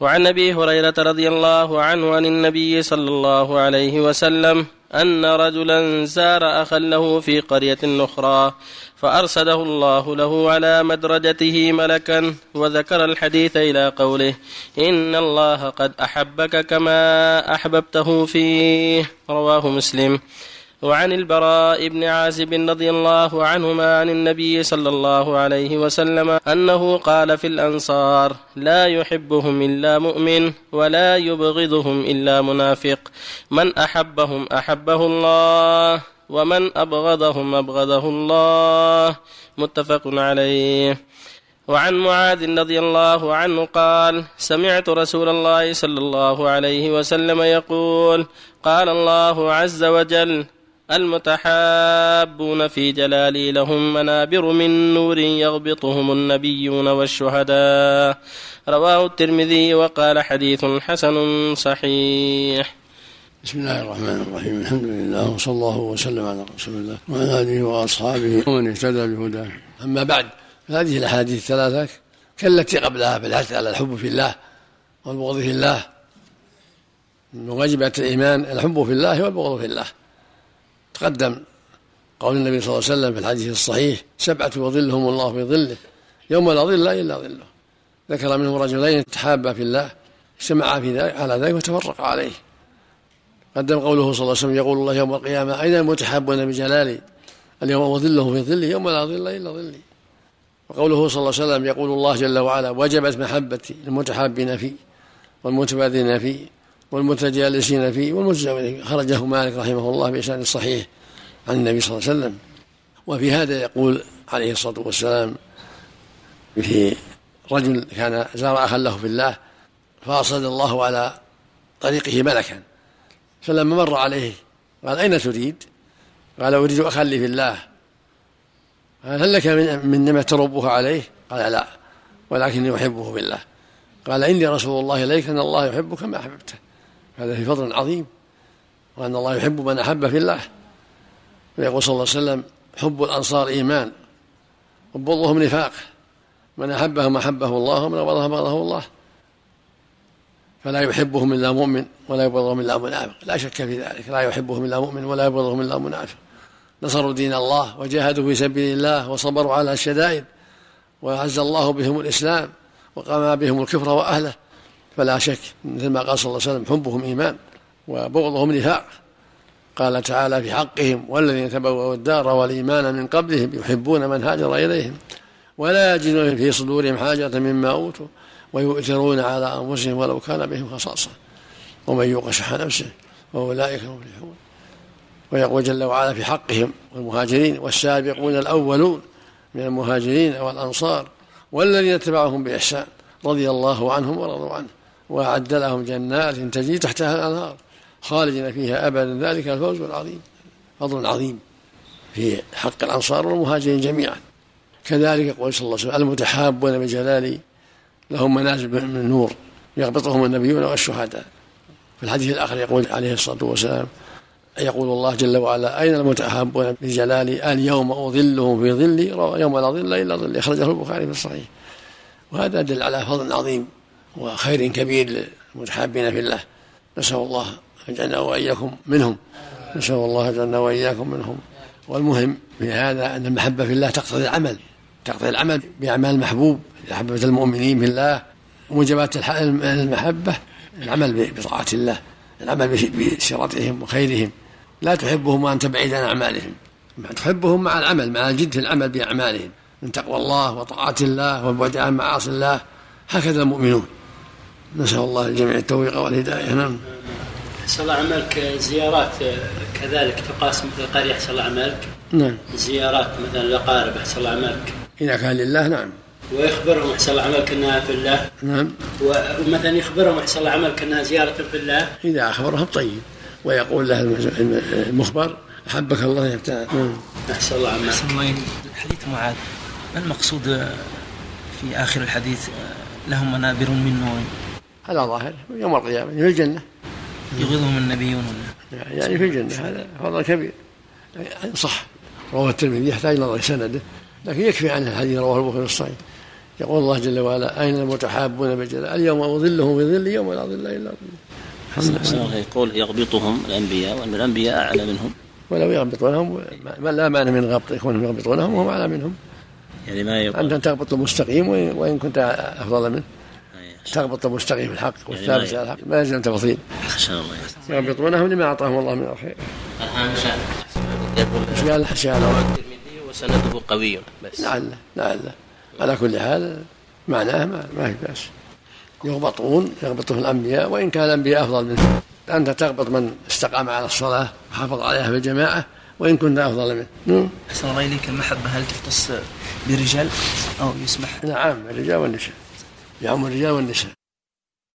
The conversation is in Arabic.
وعن أبي هريرة رضي الله عنه عن النبي صلى الله عليه وسلم أن رجلا زار اخا له في قرية أخرى فارسله الله له على مدرجته ملكا وذكر الحديث إلى قوله إن الله قد أحبك كما أحببته فيه رواه مسلم. وعن البراء بن عازب رضي الله عنهما عن النبي صلى الله عليه وسلم أنه قال في الأنصار لا يحبهم إلا مؤمن ولا يبغضهم إلا منافق. من أحبهم أحبه الله ومن أبغضهم أبغضه الله. متفق عليه. وعن معاذ رضي الله عنه قال سمعت رسول الله صلى الله عليه وسلم يقول قال الله عز وجل المتحابون في جلالي لهم منابر من نور يغبطهم النبيون والشهداء. رواه الترمذي وقال حديث حسن صحيح. بسم الله الرحمن الرحيم. الحمد لله وصلى الله وسلم على رسول الله وعلى آله وأصحابه ومن اهتدى بهداه. أما بعد فهذه الأحاديث الثلاثة كالتي قبلها في الحث على الحب في الله والبغض في الله؟ من واجبات الإيمان الحب في الله والبغض في الله. تقدم قول النبي صلى الله عليه وسلم في الحديث الصحيح سبعة يظلهم الله في ظله يوم لا ظل إلا ظله. ذكر منهم رجلين تحابا في الله اجتمعا في ذلك على ذلك وتفرقا عليه. قدم قوله صلى الله عليه وسلم يقول الله يوم القيامة أين المتحابون بجلالي؟ اليوم أظلهم في ظلي يوم لا ظل إلا ظلي وقوله صلى الله عليه وسلم يقول الله جل وعلا وجبت محبتي للمتحابين فيه والمتبادلين فيه والمتجالسين فيه والمتزوجين خرجه مالك رحمه الله بإسناد صحيح عن النبي صلى الله عليه وسلم. وفي هذا يقول عليه الصلاة والسلام في رجل كان زار أخا له في الله فأرسل الله على طريقه ملكا. فلما مر عليه قال أين تريد؟ قال أريد أخا لي في الله. قال هل لك من, نعمة تربها عليه؟ قال لا ولكني أحبه في الله. قال إني رسول الله إليك أن الله يحبك ما أحببته. هذا في فضل عظيم وأن الله يحب من أحب في الله. ويقول صلى الله عليه وسلم حب الأنصار إيمان وبغضهم نفاق. من أحبهم أحبه الله ومن أبغضهم أبغضه الله. فلا يحبهم إلا مؤمن ولا يبغضهم إلا منافق. لا شك في ذلك. لا يحبهم إلا مؤمن ولا يبغضهم إلا منافق. نصروا دين الله وجاهدوا في سبيل الله وصبروا على الشدائد وأعز الله بهم الإسلام وقام بهم الكفر وأهله. فلا شك مثل ما قال صلى الله عليه وسلم حبهم إيمان وبغضهم نفاق. قال تعالى في حقهم والذين تبوأوا الدار والإيمان من قبلهم يحبون من هاجر إليهم ولا يجدون في صدورهم حاجة مما أوتوا ويؤثرون على أنفسهم ولو كان بهم خصاصة. ومن يوق شح نفسه وأولئك هم المفلحون ويقول جل وعلا في حقهم والمهاجرين والسابقون الأولون من المهاجرين والأنصار والذين اتبعهم بإحسان رضي الله عنهم ورضوا عنه. وأعد لهم جنات تجري تحتها الأنهار خالدين فيها أبدا. ذلك الفوز العظيم فضل عظيم في حق الأنصار والمهاجرين جميعا. كذلك يقول صلى الله عليه وسلم المتحابون بجلالي لهم منازل من نور يغبطهم النبيون والشهداء. في الحديث الآخر يقول عليه الصلاة والسلام يقول الله جل وعلا أين المتحابون بجلالي اليوم أظلهم في ظلي يوم لا ظل إلا ظلي. أخرجه البخاري في الصحيح. وهذا يدل على فضل عظيم وخير كبير للمتحابين في الله. نسأل الله يجعلنا وإياكم منهم. نسأل الله يجعلنا وإياكم منهم. والمهم في هذا أن المحبة في الله تقتضي العمل تقتضي العمل بأعمال المحبوب أحببت المؤمنين في الله موجبات المحبة العمل بطاعة الله العمل بسيرتهم وخيرهم. لا تحبهم وأنت بعيد عن أعمالهم. تحبهم مع العمل مع الجد في العمل بأعمالهم. من تقوى الله وطاعة الله والبعد عن معاصي الله هكذا المؤمنون. نسأل الله الجميع التوفيق والهداية. نعم. أحسن الله عملك. زيارات كذلك تقاس مثل القرية أحسن الله عملك. نعم. زيارات مثلا الأقارب أحسن الله عملك. إذا كان لله نعم. ويخبرهم أحسن الله عملك أنها في الله. نعم. ومثلا يخبرهم أحسن الله عملك أنها زيارة في الله. إذا أخبرهم طيب. ويقول له المخبر أحبك الله يبتعد نعم. أحسن الله عملك. أحسن الله حديث معاذ ما المقصود في آخر الحديث؟ لهم منابر من نور على ظاهر يوم القيامة في الجنة. يغيظهم النبيون يعني في الجنة هذا فضل كبير. يعني صح رواه الترمذي يحتاج نظر سنده لكن يكفي عنه الحديث رواه البخاري في الصحيح. يقول الله جل وعلا أين المتحابون بجلال؟ اليوم أظلهم بظل يوم لا ظل إلا ظل. يقول يغبطهم الأنبياء وأن الأنبياء أعلى منهم. ولو يغبطونهم ما لا معنى من غبط يكونهم يغبطونهم وهم أعلى منهم. يعني ما يقول أنت تغبط المستقيم وإن كنت أفضل منه. أي. تغبط المستقيم في الحق يعني والثابت ما- على الحق. ما يلزم تفضيل أحسن الله يغبطونهم لما أعطاهم الله من الخير. إيش يقول قال الترمذي وسنده قوي بس. لعله لعله على كل حال معناه ما, ما في بأس. يغبطون يغبطهم الأنبياء وإن كان الأنبياء أفضل منهم أنت تغبط من استقام على الصلاة وحافظ عليها بالجماعة وإن كنت أفضل منه. نعم. أحسن الله إليك. المحبة هل تختص برجال أو يسمح؟ نعم الرجال والنساء يعم الرجال والنساء.